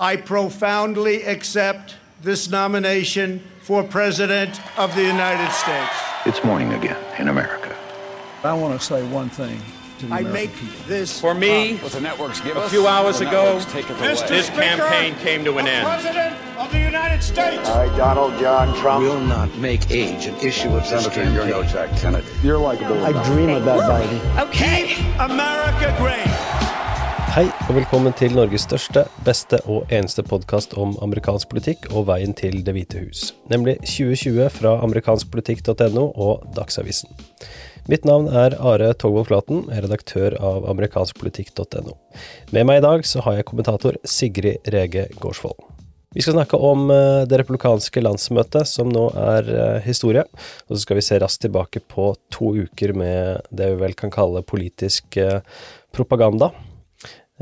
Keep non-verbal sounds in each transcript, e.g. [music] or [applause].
I profoundly accept this nomination for President of the United States. It's morning again in America. I want to say one thing to the I American make people. this For me, What the networks give a few hours the ago, networks take it away. this campaign came to an end. President of the United States. I, Donald John Trump. will not make age an issue of this Senator, you're no campaign. Jack Kennedy. You're likable. I dream about Biden. Keep America great. Hei og velkommen til Norges største, beste og eneste podkast om amerikansk politikk og veien til Det hvite hus, nemlig 2020 fra amerikanskpolitikk.no og Dagsavisen. Mitt navn er Are Togvold Flaten, redaktør av amerikanskpolitikk.no. Med meg i dag så har jeg kommentator Sigrid Rege Gårdsvold. Vi skal snakke om eh, det republikanske landsmøtet, som nå er eh, historie. Og så skal vi se raskt tilbake på to uker med det vi vel kan kalle politisk eh, propaganda.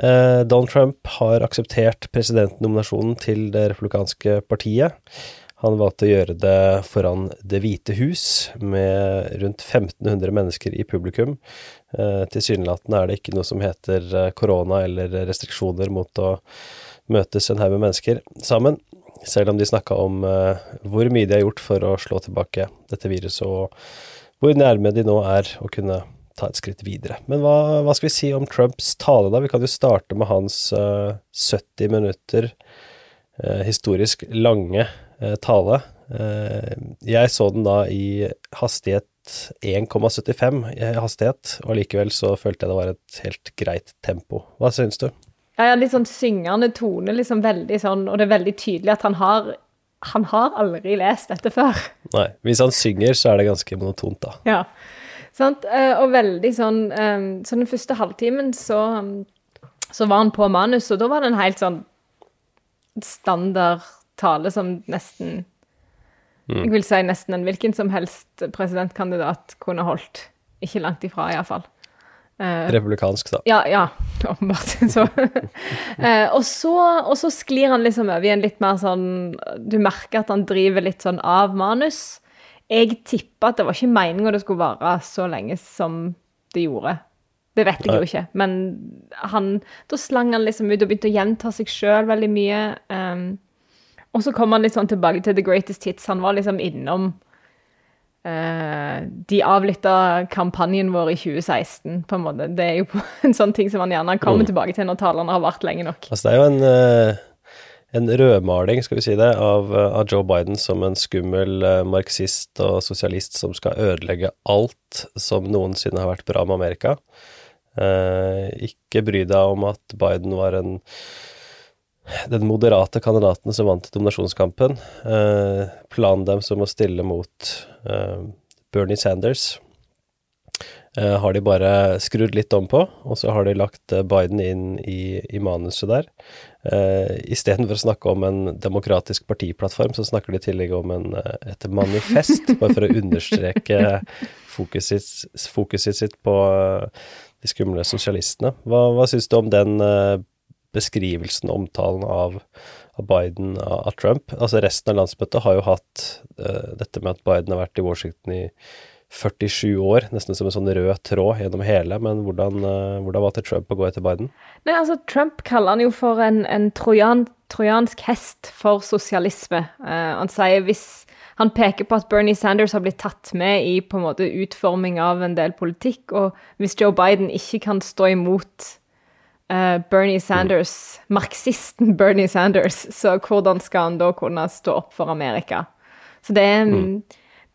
Eh, Donald Trump har akseptert presidentnominasjonen til det republikanske partiet. Han valgte å gjøre det foran Det hvite hus, med rundt 1500 mennesker i publikum. Eh, Tilsynelatende er det ikke noe som heter eh, korona eller restriksjoner mot å møtes en haug med mennesker sammen, selv om de snakka om hvor mye de har gjort for å slå tilbake dette viruset, og hvor nærme de nå er å kunne ta et skritt videre. Men hva, hva skal vi si om Trumps tale, da? Vi kan jo starte med hans uh, 70 minutter uh, historisk lange uh, tale. Eh, jeg så den da i hastighet 1,75 i hastighet, og likevel så følte jeg det var et helt greit tempo. Hva syns du? Ja, ja, litt sånn syngende tone, liksom veldig sånn, og det er veldig tydelig at han har han har aldri lest dette før. Nei, hvis han synger, så er det ganske monotont, da. Ja. Sant? Eh, Og veldig sånn eh, Så den første halvtimen så, så var han på manus, og da var det en helt sånn standard tale som nesten Jeg vil si nesten en hvilken som helst presidentkandidat kunne holdt. Ikke langt ifra, iallfall. Republikansk, da. Ja, ja, [laughs] åpenbart. Så. uh, og, så, og så sklir han liksom over i en litt mer sånn Du merker at han driver litt sånn av manus. Jeg tipper at det var ikke meninga det skulle vare så lenge som det gjorde. Det vet jeg jo ikke, men han, da slang han liksom ut og begynte å gjenta seg sjøl veldig mye. Um, og så kom han litt sånn tilbake til The Greatest Hits. Han var liksom innom uh, de avlytta kampanjen vår i 2016, på en måte. Det er jo [laughs] en sånn ting som han gjerne kommer Mm. tilbake til når talerne har vært lenge nok. Altså, det er jo en, eh, en rødmaling, skal vi si det, av, av Joe Biden som en skummel eh, marxist og sosialist som skal ødelegge alt som noensinne har vært bra med Amerika. Eh, ikke bry deg om at Biden var en den moderate kandidaten som vant dominasjonskampen. Eh, planen dem som å stille mot eh, Bernie Sanders eh, har de bare skrudd litt om på, og så har de lagt Biden inn i, i manuset der. Uh, Istedenfor å snakke om en demokratisk partiplattform, så snakker de i tillegg om en, eh, et manifest, [laughs] bare for å understreke fokuset, fokuset sitt på eh, de skumle sosialistene. Hva, hva syns du om den beskrivelsen beskrivelsen, omtalen av, av Biden, av Trump? Altså Resten av landsmøtet har jo hatt uh, dette med at Biden har vært i Washington i 47 år, nesten som en sånn rød tråd gjennom hele, men hvordan, hvordan var det Trump å gå etter Biden? Nei, altså Trump kaller han jo for en, en trojan, trojansk hest for sosialisme. Uh, han sier hvis han peker på at Bernie Sanders har blitt tatt med i på en måte utforming av en del politikk, og hvis Joe Biden ikke kan stå imot uh, Bernie Sanders, marxisten Bernie Sanders, så hvordan skal han da kunne stå opp for Amerika? Så det er en,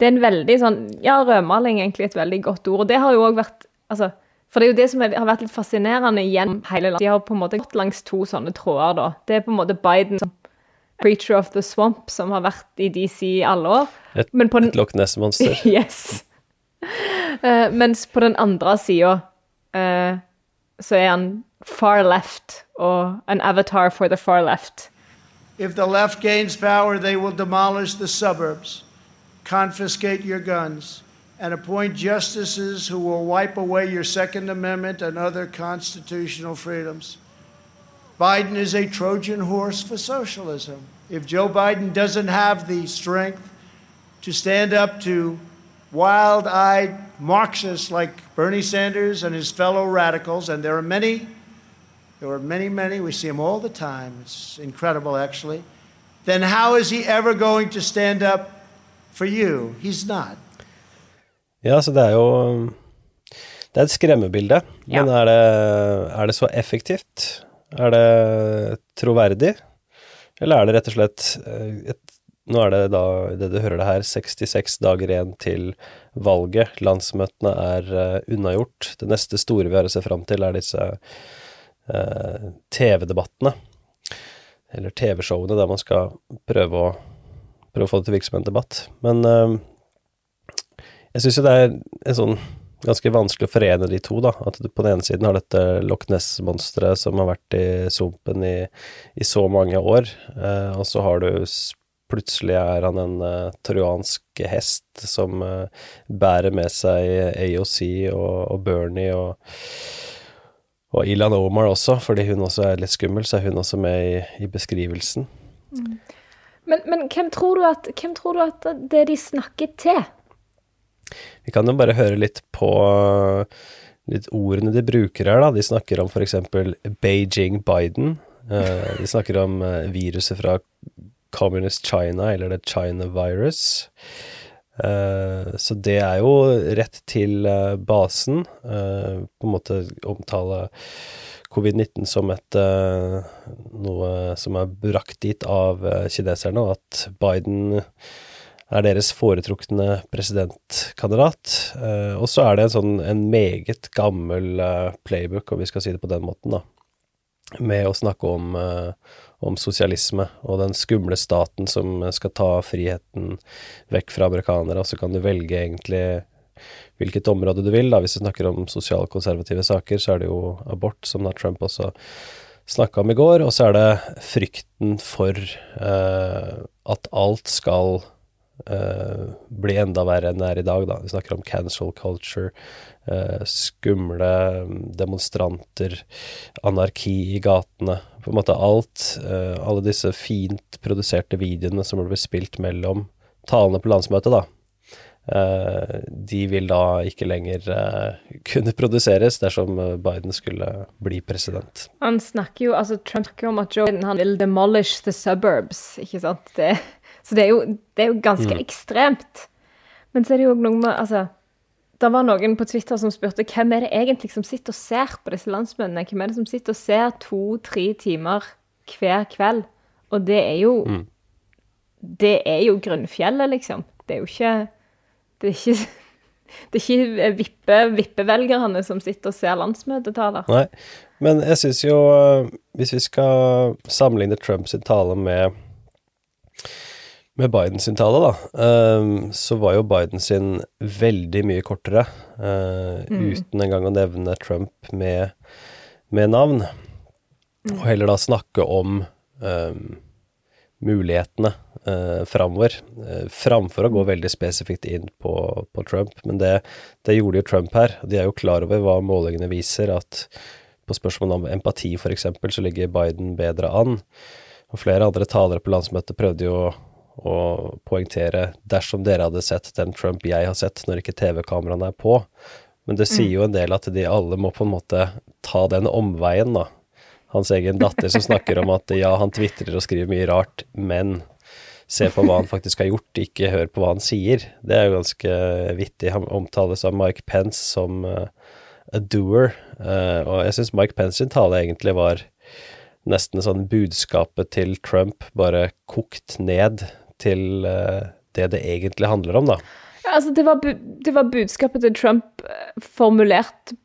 det er en veldig sånn Ja, rødmaling er egentlig et veldig godt ord. Og det har jo òg vært altså, For det er jo det som er, har vært litt fascinerende gjennom hele landet. De har på en måte gått langs to sånne tråder, da. Det er på en måte Biden som preacher of the Swamp, som har vært i DC i alle år. Et, Men på den et Loch Ness-monster. [laughs] Yes. Uh, [laughs] mens på den andre sida uh, så er han far left og an avatar for the far left. If the left gains power, they will demolish the suburbs, confiscate your guns, and appoint justices who will wipe away your Second Amendment and other constitutional freedoms. Biden is a Trojan horse for socialism. If Joe Biden doesn't have the strength to stand up to wild eyed Marxists like Bernie Sanders and his fellow radicals, and there are many there are many, many, we see him all the time. It's incredible, actually. Then how is he ever going to stand up for you? He's not. Ja, så det er jo Det er et skremmebilde, men er, det, er det så effektivt? Er det troverdig? Eller er det rett og slett eh, et, Nå er det da, det du hører det her, 66 dager igjen til valget. Landsmøtene er uh, unnagjort. Det neste store vi har å se fram til, er disse uh, TV-debattene. Eller TV-showene der man skal prøve å, prøve å få det til å debatt. Men uh, jeg syns jo det er en sånn ganske vanskelig å forene de to, da. At du på den ene siden har dette Loch Ness-monsteret som har vært i sumpen i, i så mange år, eh, og så har du Plutselig er han en uh, trojansk hest som uh, bærer med seg AOC og, og Bernie og, og Ilan Omar også, fordi hun også er litt skummel, så er hun også med i, i beskrivelsen. Mm. Men, men hvem, tror at, hvem, tror du at, det de snakker til? Vi kan jo bare høre litt på litt ordene de bruker her, da. De snakker om f.eks. Beijing Biden. Uh, de snakker om viruset fra Communist China, eller det China virus. Uh, så det er jo rett til basen. På en måte omtale covid-19 som et noe som er brakt dit av kineserne, og at Biden er deres foretrukne presidentkandidat. og så er det en sånn en meget gammel playbook, om vi skal si det på den måten, da, med å snakke om om sosialisme og den skumle staten som skal ta friheten vekk fra amerikanere, og så kan du velge egentlig hvilket område du vil. Da. Hvis vi snakker om sosialkonservative saker, så er det jo abort, som da Trump også snakka om i går, og så er det frykten for eh, at alt skal eh, bli enda verre enn det er i dag, da. Vi snakker om cancel culture, eh, skumle demonstranter, anarki i gatene, på en måte alt, uh, alle disse fint produserte videoene som ble spilt mellom talene på landsmøtet, da, de vil da ikke lenger uh, kunne produseres dersom Biden skulle bli president. Han snakker jo, altså Trump snakker om at Joe Biden han vil demolish the suburbs, ikke sant. Det, så det er, jo, det er jo ganske mm. ekstremt. Men så er det jo noe med Altså det var noen på Twitter som spurte hvem er det egentlig som sitter og ser på disse landsmennene. Hvem er det som sitter og ser to-tre timer hver kveld? Og det er jo mm. Det er jo grunnfjellet, liksom. Det er jo ikke Det er ikke, [laughs] det er ikke vippe, vippevelgerne som sitter og ser landsmøtetaler. Nei, men jeg syns jo, hvis vi skal sammenligne Trumps tale med med Biden sin tale, da, um, så var jo Biden sin veldig mye kortere, mm. uten engang å nevne Trump med, med navn. Mm. Og heller da snakke om um, mulighetene eh, framover, eh, framfor å gå veldig spesifikt inn på, på Trump. Men det, det, gjorde jo Trump her. De er jo klar over hva målingene viser, at på spørsmål om empati f.eks., så ligger Biden bedre an. Og flere andre talere på landsmøtet prøvde jo å poengtere dersom dere hadde sett den Trump jeg har sett når ikke TV-kameraene er på. Men det sier jo en del at de alle må på en måte ta den omveien, da. Hans egen datter som snakker om at ja, han tvitrer og skriver mye rart, men se på hva han faktisk har gjort, ikke hør på hva han sier. Det er jo ganske vittig. Han omtales av Mike Pence som uh, a doer, uh, og jeg syns Mike Pence sin tale egentlig var nesten sånn budskapet til Trump bare kokt ned til uh, det det egentlig handler om, da. Ja, altså det var, det var budskapet til Trump formulert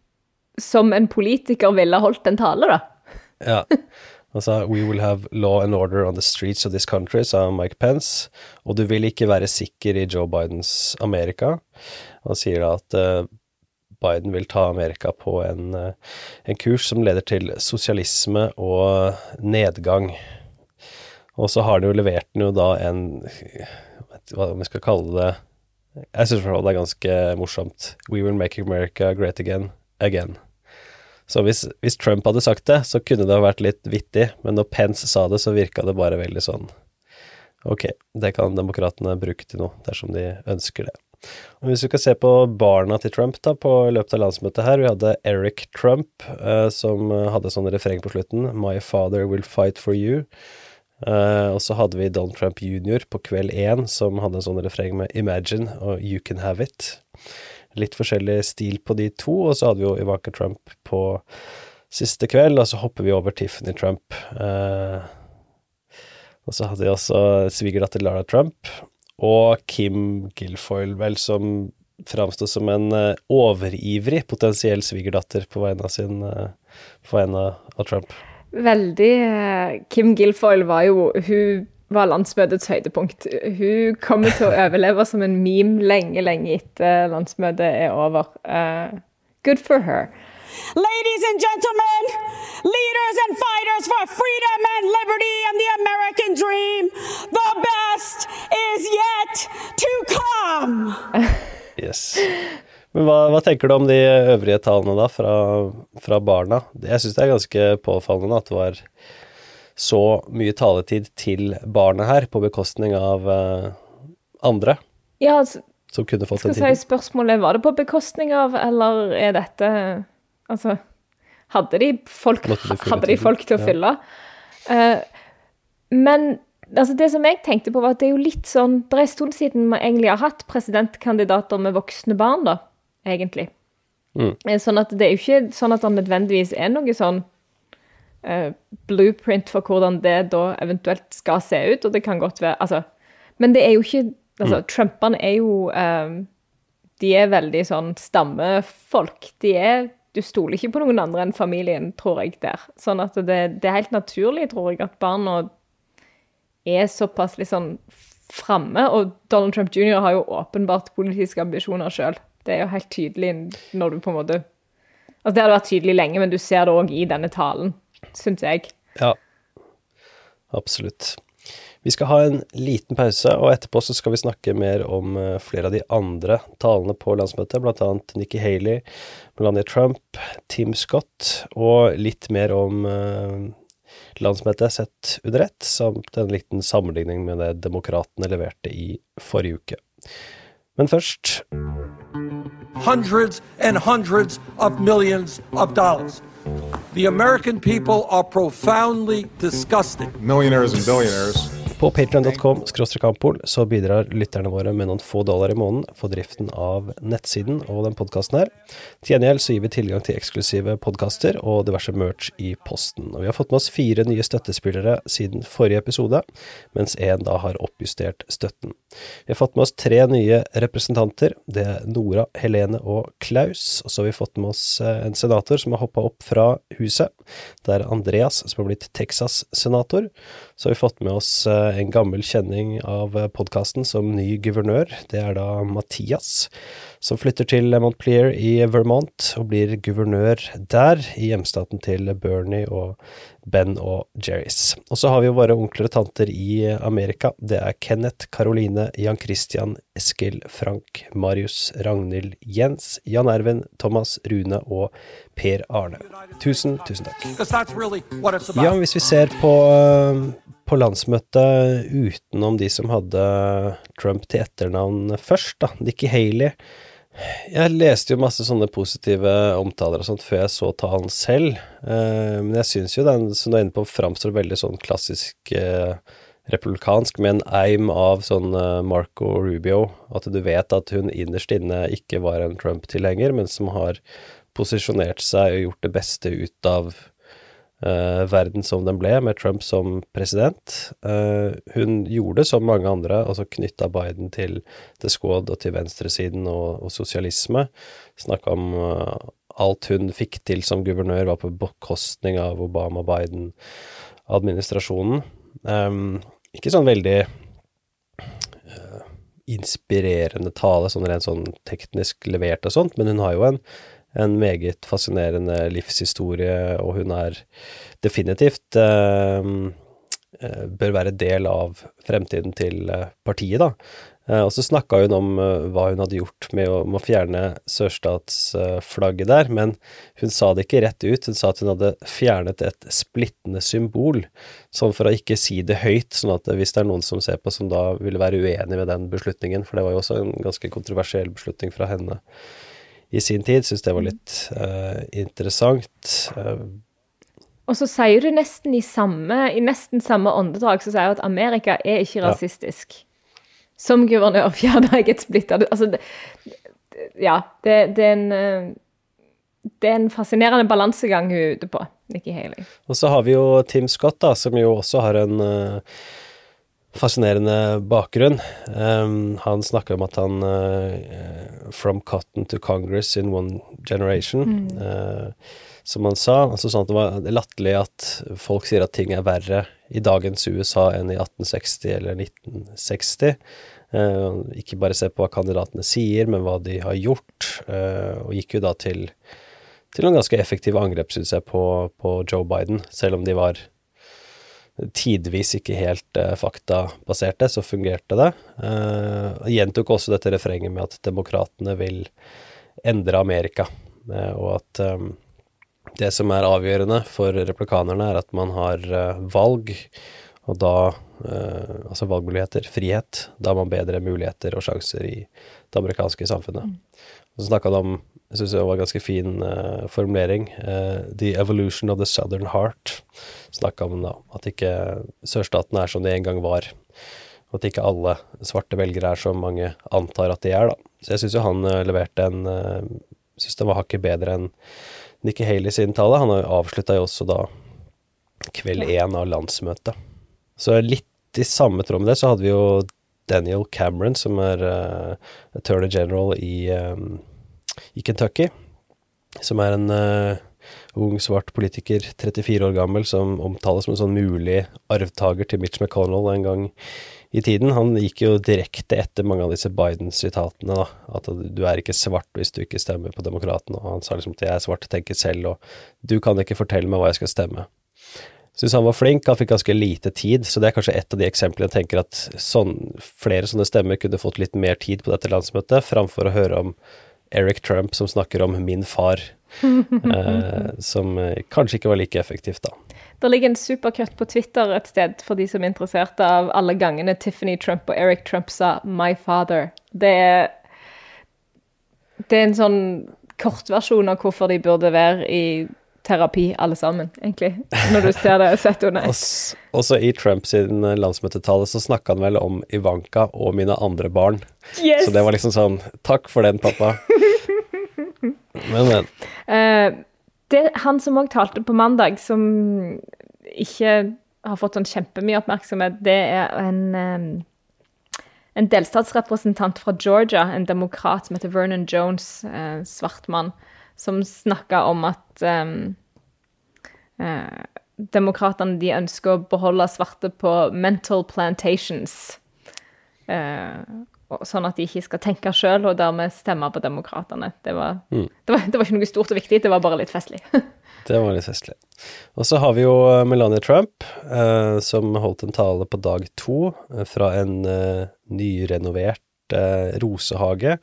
som en politiker ville holdt en tale, da. Ja. Han sa We will have law and order on the streets of this country, sa Mike Pence. Og du vil ikke være sikker i Joe Bidens Amerika. Han sier da at uh, Biden vil ta Amerika på en, uh, en, kurs som leder til sosialisme og nedgang. Og så har de jo levert den jo da en vet Hva vi skal kalle det Jeg syns det er ganske morsomt. We will make America great again. Again. Så hvis, hvis, Trump hadde sagt det, så kunne det ha vært litt vittig, men når Pence sa det, så virka det bare veldig sånn Ok, det kan demokratene bruke til noe, dersom de ønsker det. Og hvis vi kan se på barna til Trump da, på løpet av landsmøtet her, vi hadde Eric Trump eh, som hadde sånn refreng på slutten, 'My father will fight for you'. Eh, og så hadde vi Donald Trump jr. på kveld én, som hadde en sånn refreng med 'Imagine' og 'You can have it'. Litt forskjellig stil på de to, og så hadde vi jo Ivanka Trump på siste kveld, og så hopper vi over Tiffany Trump. Eh, og så hadde vi også svigerdatter Lara Trump og Kim Guilfoyle, vel, som framsto som en uh, overivrig potensiell svigerdatter på vegne av sin uh, På vegne av Trump. Veldig Kim Guilfoyle var jo Hun var landsmøtets høydepunkt. Hun kommer til å [laughs] overleve som en meme lenge, lenge etter landsmøtet er over. good for her. Ladies and gentlemen, leaders and fighters for freedom and liberty and the American dream, the best is yet to come! [laughs] yes. Men hva, hva, tenker du om de øvrige tallene da, fra, fra barna? Jeg syns det er ganske påfallende at det var så mye taletid til barna her, på bekostning av uh, andre. Ja, altså, som kunne fått den tiden. Si spørsmålet, var det på bekostning av, eller er dette Altså, hadde de folk, hadde de folk til å fylle? Uh, men altså, det som jeg tenkte på, var at det er jo litt sånn Det er en stund siden vi egentlig har hatt presidentkandidater med voksne barn, da, egentlig. Mm. Eh, sånn at det er jo ikke sånn at det nødvendigvis er noe sånn uh, blueprint for hvordan det da eventuelt skal se ut, og det kan godt være Altså, men det er jo ikke Altså, mm. Trumpene er jo um, De er veldig sånn stammefolk. De er du stoler ikke på noen andre enn familien, tror jeg, der. Sånn at det, det er helt naturlig, tror jeg, at barna er såpass litt sånn framme. Og Donald Trump jr. har jo åpenbart politiske ambisjoner sjøl. Det er jo helt tydelig når du på en måte Altså, det hadde vært tydelig lenge, men du ser det òg i denne talen, syns jeg. Ja, absolutt. Vi skal ha en liten pause, og etterpå så skal vi snakke mer om eh, flere av de andre talene på landsmøtet, annet Nikki Haley, Melania Trump, Tim Scott, og litt mer om uh, landsmøtet sett under ett, samt en liten sammenligning med det demokratene leverte i forrige uke. Men først Hundreds and hundreds of millions of dollars. The American people are profoundly disgusted. Millionaires and billionaires På patreon.com-kampol så bidrar lytterne våre med noen få dollar i måneden for driften av nettsiden og den podkasten her. Til gjengjeld så gir vi tilgang til eksklusive podkaster og diverse merch i posten. Og vi har fått med oss fire nye støttespillere siden forrige episode, mens én da har oppjustert støtten. Vi har fått med oss tre nye representanter. Det er Nora, Helene og Klaus. Og så har vi fått med oss eh, en senator som har hoppa opp fra huset. Det er Andreas som har blitt Texas-senator. Så har vi fått med oss eh, en gammel kjenning av podkasten som ny guvernør. Det er da Mathias, som flytter til Montpelier i Vermont og blir guvernør der, i hjemstaten til Bernie og Ben og Jerrys. Og så har vi jo våre onkler og tanter i Amerika. Det er Kenneth, Caroline, Jan Christian, Eskil, Frank, Marius, Ragnhild, Jens, Jan Erven, Thomas, Rune og Per Arne. Tusen, tusen takk. Ja, hvis vi ser på, på landsmøtet utenom de som hadde Trump til etternavn først, da, Nikki Haley jeg leste jo masse sånne positive omtaler og sånt før jeg så talen selv, eh, men jeg syns jo den som du er inne på, framstår veldig sånn klassisk eh, republikansk, med en eim av sånn eh, Marco Rubio, at du vet at hun innerst inne ikke var en Trump-tilhenger, men som har posisjonert seg og gjort det beste ut av uh, verden som den ble, med Trump som president. Uh, hun gjorde som mange andre, altså knytta Biden til The Squad og til venstresiden og, og sosialisme. Snakka om uh, alt hun fikk til som guvernør, var på bekostning av Obama-Biden-administrasjonen. Um, ikke sånn veldig inspirerende tale, sånn rent sånn teknisk levert og sånt, men hun har jo en en meget fascinerende livshistorie, og hun er definitivt eh, eh, bør være del av fremtiden til eh, partiet, da. Eh, og så snakka hun om eh, hva hun hadde gjort med å, med å fjerne sørstatsflagget der, men hun sa det ikke rett ut. Hun sa at hun hadde fjernet et splittende symbol, sånn for å ikke si det høyt, sånn at hvis det er noen som ser på som da ville være uenig med den beslutningen, for det var jo også en ganske kontroversiell beslutning fra henne i sin tid, syns det var litt uh, interessant. Uh, og så sier du nesten i samme, i nesten samme åndedrag så sier du at Amerika er ikke rasistisk. Ja som guvernør fjerna jeg et splitter Altså, det, ja. Det, det, er en eh, det er en fascinerende balansegang hun er ute på, Nikki Haley. Og så har vi jo Tim Scott, da, som jo også har en uh, fascinerende bakgrunn. Um, han snakker om at han uh, From cotton to Congress in one generation. Mm. Uh, som han sa. altså sånn at Det var latterlig at folk sier at ting er verre i dagens USA enn i 1860 eller 1960. Uh, ikke bare se på hva kandidatene sier, men hva de har gjort. Og gikk jo da til, til noen ganske effektive angrep, syns jeg, på, på, Joe Biden. Selv om de var tidvis ikke helt uh, faktabaserte, så fungerte det. Uh, gjentok også dette refrenget med at demokratene vil endre Amerika, og at um, det som er avgjørende for replikanerne, er at man har uh, valg, og da uh, Altså valgmuligheter, frihet. Da har man bedre muligheter og sjanser i det amerikanske samfunnet. Mm. Og så snakka han om jeg syns det var en ganske fin uh, formulering. the evolution of the southern heart. Snakka om da, at ikke sørstatene er som de en gang var. Og at ikke alle svarte velgere er som mange antar at de er, da. Så jeg syns jo han leverte en uh, Syns den var hakket bedre enn Nikki Haley sin tale. Han avslutta jo også da kveld én av landsmøtet. Så litt i samme tråd med det, så hadde vi jo Daniel Cameron, som er uh, attorney general i, um, i, Kentucky. Som er en uh, ung, svart politiker, 34 år gammel, som omtales som en sånn mulig arvtaker til Mitch McConnell en gang i tiden. Han gikk jo direkte etter mange av disse Biden-sitatene, da. At du er ikke svart hvis du ikke stemmer på Demokratene. Og han sa liksom at jeg er svart, tenker selv, og du kan ikke fortelle meg hva jeg skal stemme. Syns han var flink, han fikk ganske lite tid, så det er kanskje et av de eksemplene jeg tenker at sånn, flere sånne stemmer kunne fått litt mer tid på dette landsmøtet, framfor å høre om Eric Trump som snakker om min far, [laughs] eh, som kanskje ikke var like effektivt, da. Det ligger en supercut på Twitter et sted for de som er interesserte av alle gangene Tiffany Trump og Eric Trump sa 'my father'. Det er, det er en sånn kortversjon av hvorfor de burde være i terapi, alle sammen, egentlig. Når du ser det sett under [laughs] ett. Også i Trumps landsmøtetale så snakka han vel om Ivanka og mine andre barn. Yes. Så det var liksom sånn Takk for den, pappa. [laughs] men, men. Uh, det, han som òg talte på mandag, som ikke har fått sånn kjempemye oppmerksomhet, det er en, en delstatsrepresentant fra Georgia, en demokrat som heter Vernon Jones, eh, svart mann, som snakka om at um, eh, demokratene de ønsker å beholde svarte på mental plantations. Eh, sånn at de ikke skal tenke sjøl, og dermed stemme på demokratene. Det, mm. det, det, var ikke noe stort og viktig, det var bare litt festlig. [laughs] det var litt festlig. Og så har vi jo eh, Melania Trump, eh, som holdt en tale på dag to eh, fra en eh, nyrenovert eh, rosehage.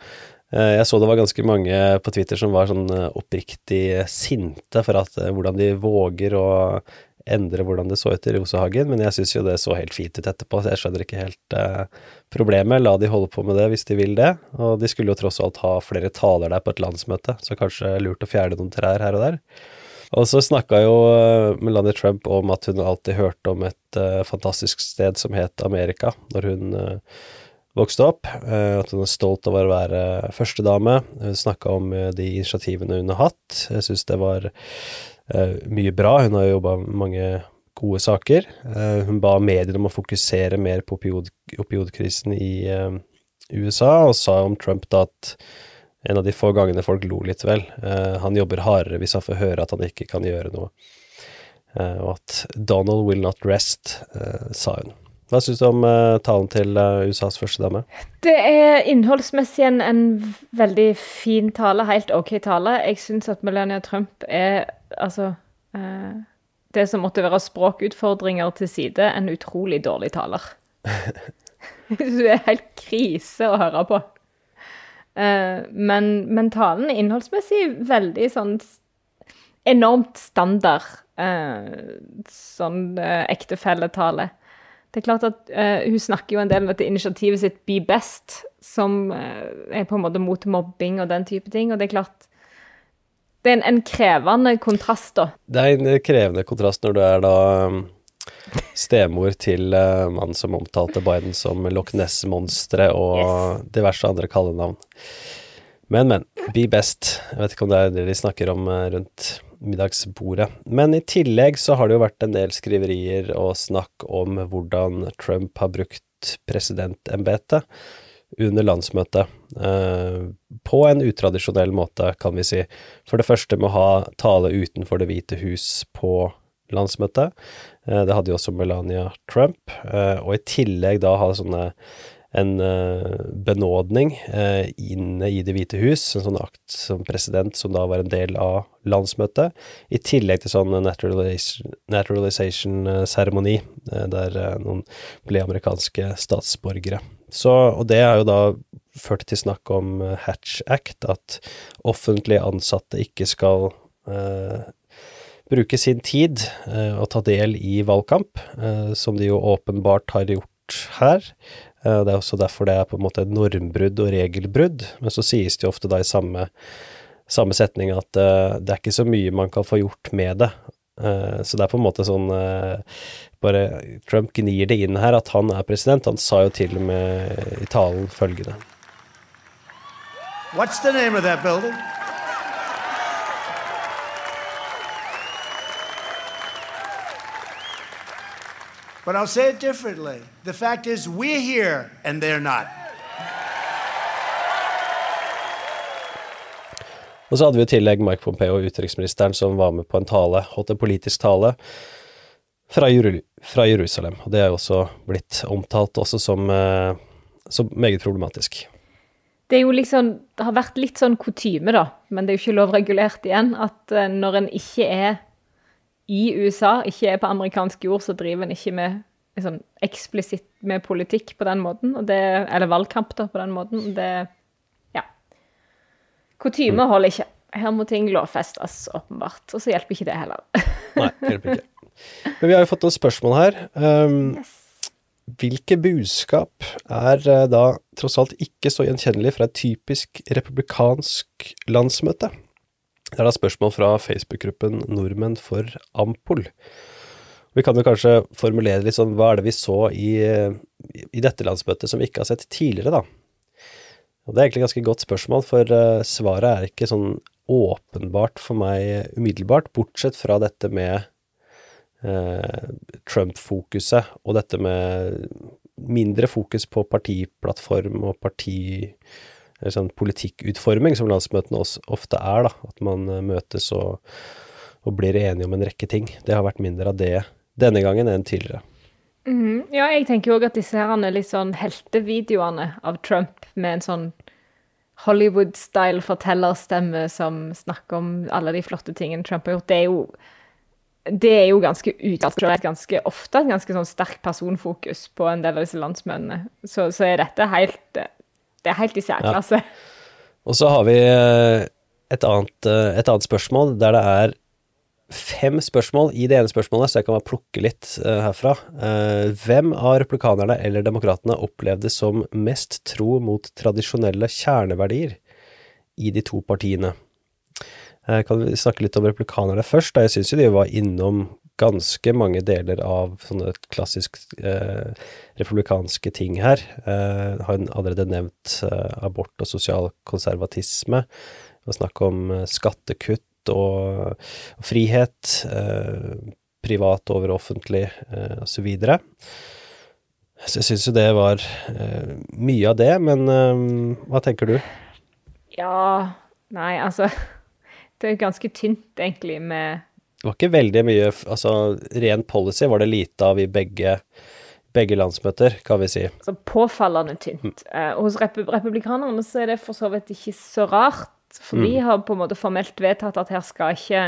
Eh, jeg så det var ganske mange på Twitter som var sånn oppriktig sinte for at, hvordan de våger å endre hvordan det så ut i Rosehagen, men jeg syns jo det så helt fint ut etterpå, så jeg skjønner ikke helt eh, problemet. La de holde på med det hvis de vil det, og de skulle jo tross alt ha flere taler der på et landsmøte, så kanskje lurt å fjerne noen trær her og der. Og så snakka jo eh, Melania Trump om at hun alltid hørte om et eh, fantastisk sted som het Amerika, når hun uh, vokste opp. Uh, at hun er stolt over å være førstedame. Hun snakka om de initiativene hun har hatt. Jeg syns det var Eh, mye bra. Hun har jobba med mange gode saker. Eh, hun ba mediene om å fokusere mer på opiod, opiodkrisen i eh, USA, og sa om Trump da at en av de få gangene folk lo litt vel. han jobber hardere hvis han får høre at han ikke kan gjøre noe. og at 'Donald will not rest', sa hun. Hva syns du om uh, talen til uh, USAs førstedame? Det er innholdsmessig en, en, veldig fin tale, helt ok tale. Jeg syns at Melania Trump er altså uh, det som måtte være språkutfordringer til side, en utrolig dårlig taler. [laughs] det er helt krise å høre på. Eh, men, men talen er innholdsmessig veldig sånn enormt standard eh, sånn eh, ektefelletale. Det er klart at Hun snakker jo en del om dette initiativet sitt Be Best, som er på en måte mot mobbing og den type ting. Og det er klart det er en, en, krevende kontrast, da. Det er en krevende kontrast når du er da um, stemor til uh, mannen som omtalte Biden som Loch Ness-monsteret og yes. diverse andre kallenavn. Men, men. Be best. Jeg vet ikke om det er det de snakker om uh, rundt middagsbordet. Men i tillegg så har det jo vært en del skriverier og snakk om hvordan Trump har brukt presidentembetet under landsmøtet, eh, på en utradisjonell måte, kan vi si. For det første med å ha tale utenfor Det hvite hus på landsmøtet. Eh, det hadde jo også Melania Trump. Eh, og i tillegg da ha sånne en benådning inne i Det hvite hus, en sånn akt som president som da var en del av landsmøtet, i tillegg til sånn naturalization-seremoni, der noen ble amerikanske statsborgere. Så, og det er jo da ført til snakk om eh, Hatch Act, at offentlige ansatte ikke skal eh, bruke sin tid eh, og ta del i valgkamp, eh, som de jo åpenbart har gjort her. Eh, det er også derfor det er på en måte normbrudd og regelbrudd, men så sies det jo ofte da i samme, samme setning at eh, det er ikke så mye man kan få gjort med det. så det er på en måte sånn bare Trump gnir det inn her at han er president. Han sa jo til og med i talen følgende. What's the name of that building? But I'll say it differently. The fact is, we're here and they're not. Og så hadde vi i tillegg Mike Pompeo, utenriksministeren, som var med på en tale, holdt en politisk tale, fra, fra, Jerusalem. Og det er jo også blitt omtalt også som, eh, som, meget problematisk. Det er jo liksom Det har vært litt sånn kutyme, da, men det er jo ikke lovregulert igjen, at eh, når en ikke er i USA, ikke er på amerikansk jord, så driver en ikke med liksom, eksplisitt med politikk på den måten, det, eller valgkamp da, på den måten. Det Ja. Kutyme mm. holder ikke. Her må ting lovfestes, åpenbart. Og så hjelper ikke det heller. Nei, hjelper ikke. Men vi har jo fått noen spørsmål her. Um, yes. Hvilke budskap er uh, da tross alt ikke så gjenkjennelig fra et typisk republikansk landsmøte? Det er da spørsmål fra Facebook-gruppen Nordmenn for Ampol. Vi kan jo kanskje formulere litt sånn hva er det vi så i, i dette landsmøtet som vi ikke har sett tidligere, da? Og Det er egentlig et ganske godt spørsmål, for uh, svaret er ikke sånn åpenbart for meg umiddelbart, bortsett fra dette med Eh, Trump-fokuset og dette med mindre fokus på partiplattform og parti sånn politikkutforming, som landsmøtene også ofte er, da. At man eh, møtes og, og, blir enige om en rekke ting. Det har vært mindre av det denne gangen enn tidligere. Mm, ja, jeg tenker jo òg at disse her litt sånn heltevideoene av Trump med en sånn Hollywood-style fortellerstemme som snakker om alle de flotte tingene Trump har gjort, det er jo det er jo ganske utstrakt ganske ofte et ganske sånn sterkt personfokus på en del av disse landsmennene. Så, så er dette helt Det er helt i særklasse. Ja. Og så har vi eh, et annet, eh, et annet, spørsmål der det er fem spørsmål i det ene spørsmålet, så jeg kan bare plukke litt uh, herfra. Hvem av replikanerne eller demokratene opplevde som mest tro mot tradisjonelle kjerneverdier i de to partiene? Jeg eh, kan vi snakke litt om replikanerne først. Da. Jeg syns jo de var innom ganske mange deler av sånne klassisk eh, republikanske ting her. Eh, har allerede nevnt eh, abort og sosial konservatisme. Og snakk om eh, skattekutt og, og frihet. Eh, privat over offentlig, eh, osv. Så, jeg syns jo det var mye av det, men hva tenker du? Ja Nei, altså [laughs] det er ganske tynt, egentlig, med Det var ikke veldig mye Altså, ren policy var det lite av i begge, begge landsmøter, kan vi si. Så påfallende tynt. Mm. Eh, hos republikanerne så er det for så vidt ikke så rart, for mm. de har på en måte formelt vedtatt at her skal ikke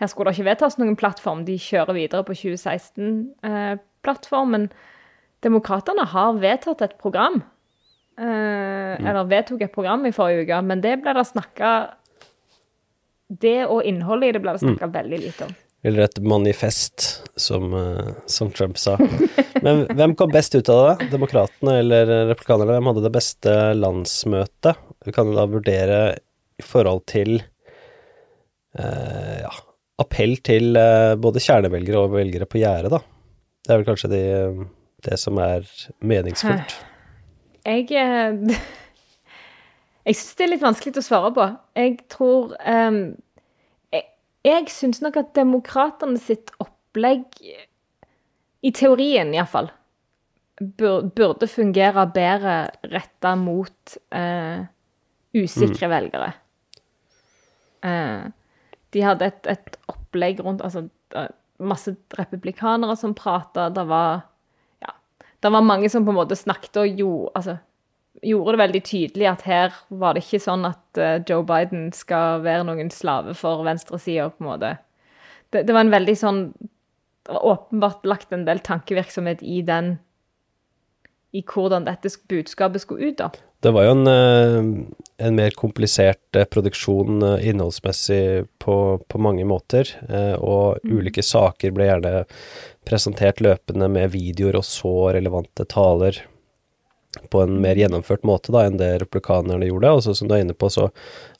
her skulle det ikke vedtas noen plattform. De kjører videre på 2016-plattformen. Demokratene har vedtatt et program. Eh, eller vedtok et program i forrige uke, men det ble det snakka Det og innholdet i det blir det snakka veldig lite om. Eller et manifest, som, eh, som Trump sa. Men hvem kom best ut av det? Demokratene eller replikanerne? Hvem hadde det beste landsmøtet? Vi kan jo da vurdere i forhold til eh, ja, appell til eh, både kjernevelgere og velgere på gjerdet, da. Det er vel kanskje de, det som er meningsfullt. Jeg eh, [laughs] Jeg syns det er litt vanskelig å svare på. Jeg tror um, Jeg, jeg syns nok at demokratene sitt opplegg, i teorien iallfall, bur, burde fungere bedre retta mot uh, usikre Mm. velgere. Uh, de hadde et, et opplegg rundt Altså eh, masse republikanere som prata. Det var Ja. Det var mange som på en måte snakket og gjorde Altså gjorde det veldig tydelig at her var det ikke sånn at eh, Joe Biden skal være noen slave for venstresida, på en måte. Det, det var en veldig sånn Det var åpenbart lagt en del tankevirksomhet i den I hvordan dette budskapet skulle ut, da. Det var jo en, eh, en mer komplisert eh, produksjon innholdsmessig på, på mange måter, og ulike saker ble gjerne presentert løpende med videoer og så relevante taler på en mer gjennomført måte da enn det republikanerne gjorde. Og så som du er inne på, så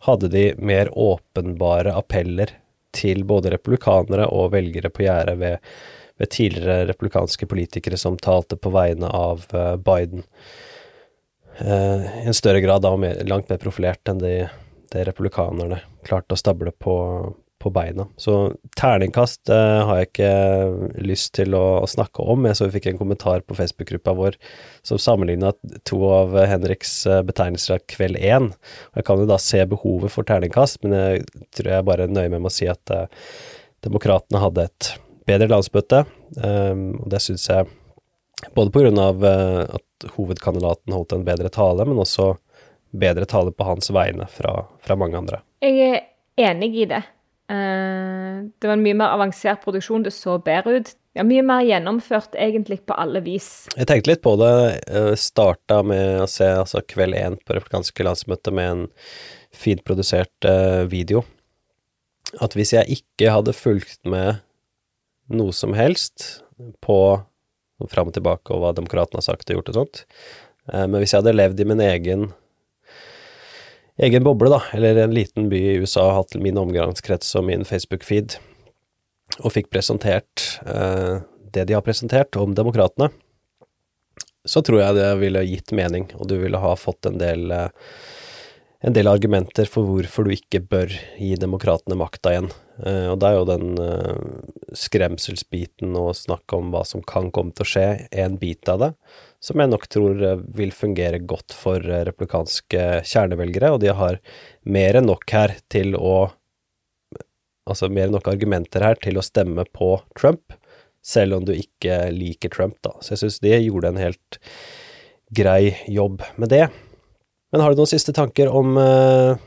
hadde de mer åpenbare appeller til både republikanere og velgere på gjerdet ved, ved tidligere republikanske politikere som talte på vegne av eh, Biden eh, i en større grad da, mer, langt mer profilert enn de, det republikanerne klarte å stable på, på beina. Så terningkast eh, har jeg ikke lyst til å, å snakke om. Jeg så vi fikk en kommentar på Facebook-gruppa vår som sammenligna to av Henriks eh, betegnelser av kveld én. Jeg kan jo da se behovet for terningkast, men jeg tror jeg bare nøyer meg med å si at eh, demokratene hadde et bedre landsmøte, eh, og det syns jeg både på grunn av eh, at hovedkandidaten holdt en bedre tale, men også bedre tale på hans vegne fra, fra mange andre. Jeg er enig i det. Eh, det var en mye mer avansert produksjon, det så bedre ut. Ja, mye mer gjennomført egentlig på alle vis. Jeg tenkte litt på det, eh, starta med å se altså kveld én på republikanske landsmøte med en fint produsert uh, video. At hvis jeg ikke hadde fulgt med noe som helst på fram og tilbake og hva demokratene har sagt og gjort og sånt, uh, men hvis jeg hadde levd i min egen egen boble, da, eller en liten by i USA, hatt min omgangskrets og min Facebook-feed, og fikk presentert eh, det de har presentert om demokratene, så tror jeg det ville gitt mening, og du ville ha fått en del, eh, en del argumenter for hvorfor du ikke bør gi demokratene makta igjen. Eh, og det er jo den eh, skremselsbiten og snakk om hva som kan komme til å skje, en bit av det, som jeg nok tror eh, vil fungere godt for replikanske kjernevelgere, og de har mer enn nok her til å Altså mer enn nok argumenter her til å stemme på Trump, selv om du ikke liker Trump, da. Så jeg syns de gjorde en helt grei jobb med det. Men har du noen siste tanker om eh,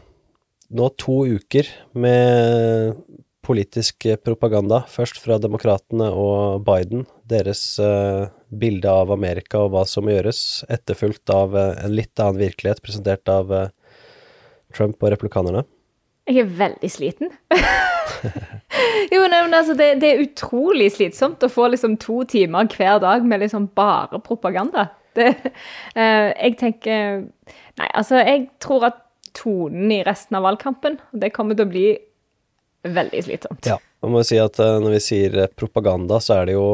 nå to uker med politisk propaganda, først fra demokratene og Biden, deres eh, bilde av Amerika og hva som gjøres, etterfulgt av eh, en litt annen virkelighet presentert av eh, Trump og republikanerne? Jeg er veldig sliten. [laughs] jo, nei, men altså, det, det er utrolig slitsomt å få liksom to timer hver dag med liksom bare propaganda. Det, uh, [laughs] jeg tenker Nei, altså, jeg tror at tonen i resten av valgkampen, det kommer til å bli veldig slitsomt. Ja, man må jo si at eh, når vi sier eh, propaganda, så er det jo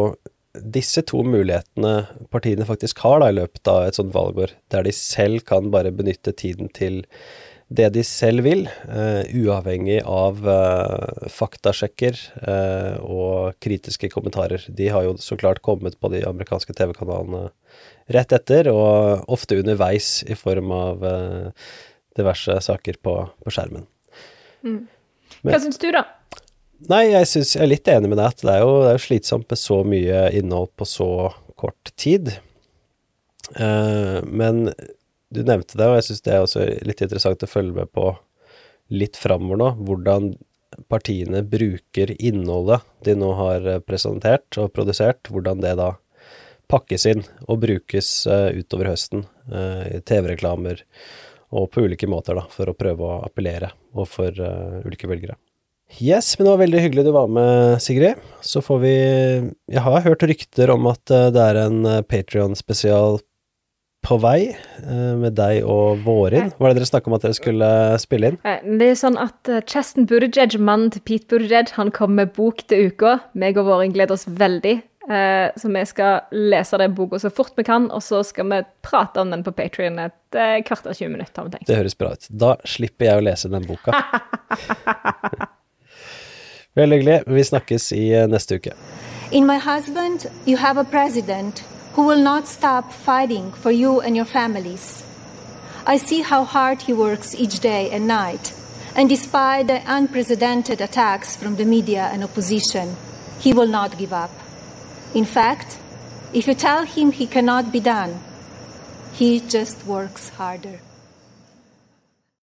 disse to mulighetene partiene faktisk har da i løpet av et sånt valgår, der de selv kan bare benytte tiden til det de selv vil, uh, uavhengig av uh, faktasjekker uh, og kritiske kommentarer. De har jo så klart kommet på de amerikanske TV-kanalene rett etter, og ofte underveis i form av diverse saker på, på skjermen. Mm. Men- Hva syns du, da? Nei, jeg, synes, jeg er litt enig med deg at det er, jo, det er jo slitsomt med så mye innhold på så kort tid. Uh, men du nevnte det, og jeg syns det er også litt interessant å følge med på litt framover nå. Hvordan partiene bruker innholdet de nå har eh, presentert og produsert, hvordan det da pakkes inn og brukes uh, utover høsten TV-reklamer og på ulike måter da, for å prøve å appellere overfor uh, ulike velgere. Yes, men det var veldig hyggelig du var med, Sigrid. Så får vi Jeg har hørt rykter om at det er en Patrion-spesial på vei med deg og Vårin. Hva er det dere snakka om at dere skulle spille inn? Det er sånn at Cheston Buttigieg, mannen til Pete Buttigieg, han kommer med bok til uka. Meg og Vårin gleder oss veldig. Eh, så vi skal lese den boka så fort vi kan, og så skal vi prate om den på Patrion et eh, kvarter 20 minutter. har vi tenkt. Det høres bra ut. Da slipper jeg å lese den boka. [laughs] Veldig hyggelig. Vi snakkes i eh, neste uke. In my husband, you have a president who will not stop fighting for you and your families. I see how hard he works each day and night, and despite the unprecedented attacks from the media and opposition, he will not give up. In fact, if you tell him he cannot be done, he just works harder.